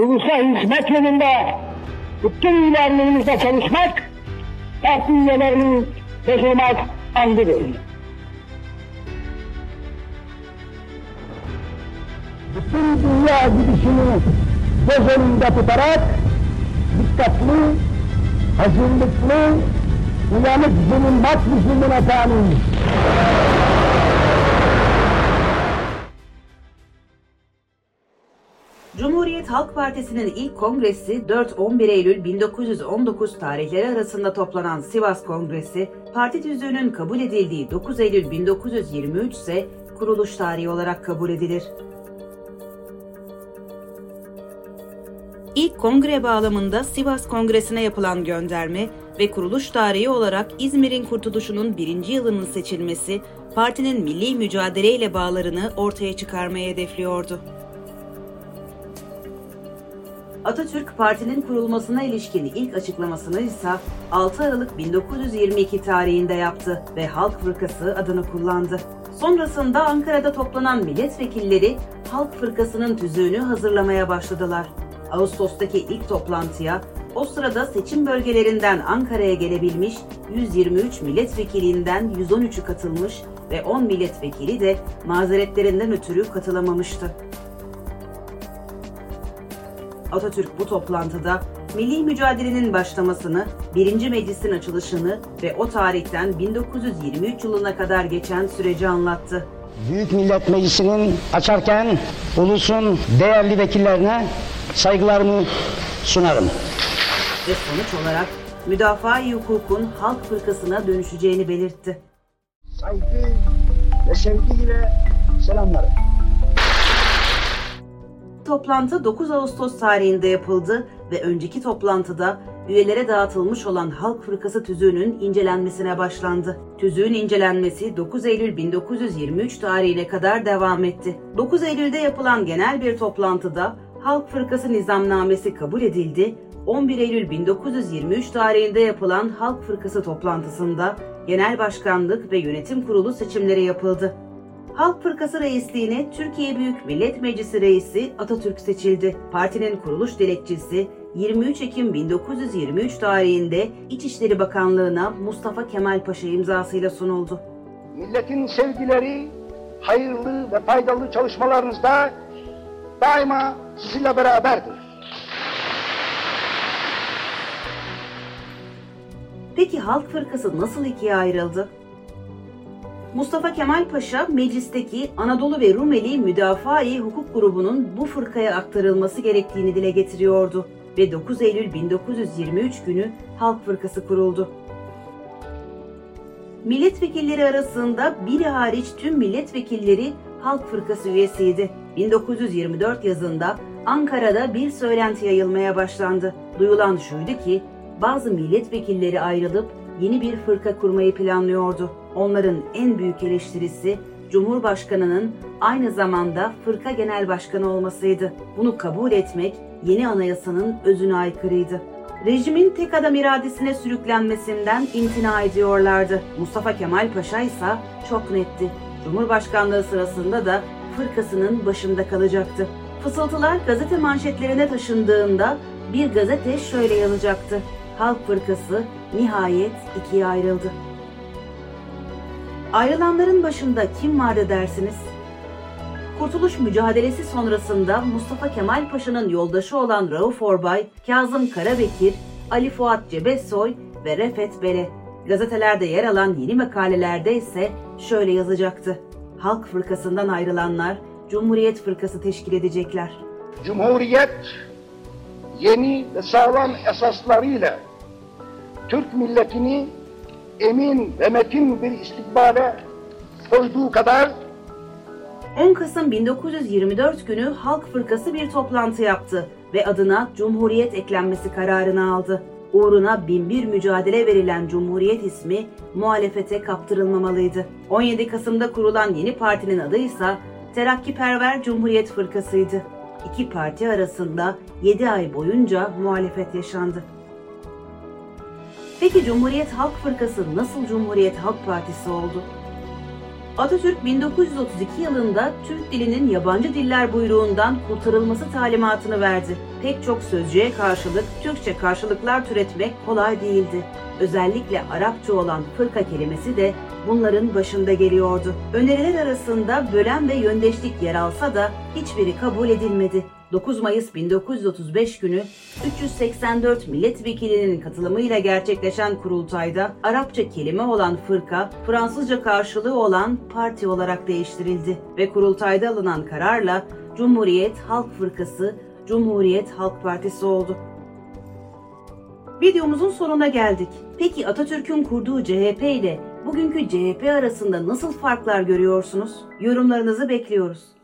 ulusa hizmet yolunda bütün ilerlerimizde çalışmak, parti üyelerinin teşrimat andıdır. Bütün dünya gidişini göz önünde tutarak dikkatli, hazırlıklı, uyanık bulunmak lüzumuna tamin. Cumhuriyet Halk Partisi'nin ilk kongresi 4-11 Eylül 1919 tarihleri arasında toplanan Sivas Kongresi, parti tüzüğünün kabul edildiği 9 Eylül 1923 ise kuruluş tarihi olarak kabul edilir. İlk kongre bağlamında Sivas Kongresi'ne yapılan gönderme ve kuruluş tarihi olarak İzmir'in kurtuluşunun birinci yılının seçilmesi, partinin milli mücadeleyle bağlarını ortaya çıkarmaya hedefliyordu. Atatürk partinin kurulmasına ilişkin ilk açıklamasını ise 6 Aralık 1922 tarihinde yaptı ve Halk Fırkası adını kullandı. Sonrasında Ankara'da toplanan milletvekilleri Halk Fırkası'nın tüzüğünü hazırlamaya başladılar. Ağustos'taki ilk toplantıya o sırada seçim bölgelerinden Ankara'ya gelebilmiş 123 milletvekilinden 113'ü katılmış ve 10 milletvekili de mazeretlerinden ötürü katılamamıştı. Atatürk bu toplantıda milli mücadelenin başlamasını, birinci meclisin açılışını ve o tarihten 1923 yılına kadar geçen süreci anlattı. Büyük Millet Meclisi'nin açarken ulusun değerli vekillerine saygılarımı sunarım. Ve sonuç olarak müdafaa-i hukukun halk fırkasına dönüşeceğini belirtti. Saygı ve sevgiyle selamlarım. Toplantı 9 Ağustos tarihinde yapıldı ve önceki toplantıda üyelere dağıtılmış olan Halk Fırkası tüzüğünün incelenmesine başlandı. Tüzüğün incelenmesi 9 Eylül 1923 tarihine kadar devam etti. 9 Eylül'de yapılan genel bir toplantıda Halk Fırkası nizamnamesi kabul edildi. 11 Eylül 1923 tarihinde yapılan Halk Fırkası toplantısında Genel Başkanlık ve Yönetim Kurulu seçimleri yapıldı. Halk Fırkası reisliğine Türkiye Büyük Millet Meclisi reisi Atatürk seçildi. Partinin kuruluş dilekçesi 23 Ekim 1923 tarihinde İçişleri Bakanlığı'na Mustafa Kemal Paşa imzasıyla sunuldu. Milletin sevgileri, hayırlı ve faydalı çalışmalarınızda daima sizinle beraberdir. Peki Halk Fırkası nasıl ikiye ayrıldı? Mustafa Kemal Paşa meclisteki Anadolu ve Rumeli Müdafaa-i Hukuk grubunun bu fırkaya aktarılması gerektiğini dile getiriyordu ve 9 Eylül 1923 günü Halk Fırkası kuruldu. Milletvekilleri arasında biri hariç tüm milletvekilleri Halk Fırkası üyesiydi. 1924 yazında Ankara'da bir söylenti yayılmaya başlandı. Duyulan şuydu ki bazı milletvekilleri ayrılıp yeni bir fırka kurmayı planlıyordu. Onların en büyük eleştirisi Cumhurbaşkanının aynı zamanda fırka genel başkanı olmasıydı. Bunu kabul etmek yeni anayasanın özüne aykırıydı. Rejimin tek adam iradesine sürüklenmesinden imtina ediyorlardı. Mustafa Kemal Paşa ise çok netti. Cumhurbaşkanlığı sırasında da fırkasının başında kalacaktı. Fısıltılar gazete manşetlerine taşındığında bir gazete şöyle yazacaktı. Halk Fırkası nihayet ikiye ayrıldı. Ayrılanların başında kim vardı dersiniz? Kurtuluş mücadelesi sonrasında Mustafa Kemal Paşa'nın yoldaşı olan Rauf Orbay, Kazım Karabekir, Ali Fuat Cebesoy ve Refet Bele. Gazetelerde yer alan yeni makalelerde ise şöyle yazacaktı. Halk Fırkası'ndan ayrılanlar Cumhuriyet Fırkası teşkil edecekler. Cumhuriyet yeni ve sağlam esaslarıyla Türk milletini emin ve metin bir istikbale koyduğu kadar 10 Kasım 1924 günü Halk Fırkası bir toplantı yaptı ve adına Cumhuriyet eklenmesi kararını aldı. Uğruna binbir mücadele verilen Cumhuriyet ismi muhalefete kaptırılmamalıydı. 17 Kasım'da kurulan yeni partinin adı ise Terakkiperver Cumhuriyet Fırkası'ydı. İki parti arasında 7 ay boyunca muhalefet yaşandı. Peki Cumhuriyet Halk Fırkası nasıl Cumhuriyet Halk Partisi oldu? Atatürk 1932 yılında Türk dilinin yabancı diller buyruğundan kurtarılması talimatını verdi. Pek çok sözcüğe karşılık Türkçe karşılıklar türetmek kolay değildi. Özellikle Arapça olan fırka kelimesi de bunların başında geliyordu. Öneriler arasında bölen ve yöndeşlik yer alsa da hiçbiri kabul edilmedi. 9 Mayıs 1935 günü 384 milletvekilinin katılımıyla gerçekleşen kurultayda Arapça kelime olan fırka, Fransızca karşılığı olan parti olarak değiştirildi ve kurultayda alınan kararla Cumhuriyet Halk Fırkası, Cumhuriyet Halk Partisi oldu. Videomuzun sonuna geldik. Peki Atatürk'ün kurduğu CHP ile bugünkü CHP arasında nasıl farklar görüyorsunuz? Yorumlarınızı bekliyoruz.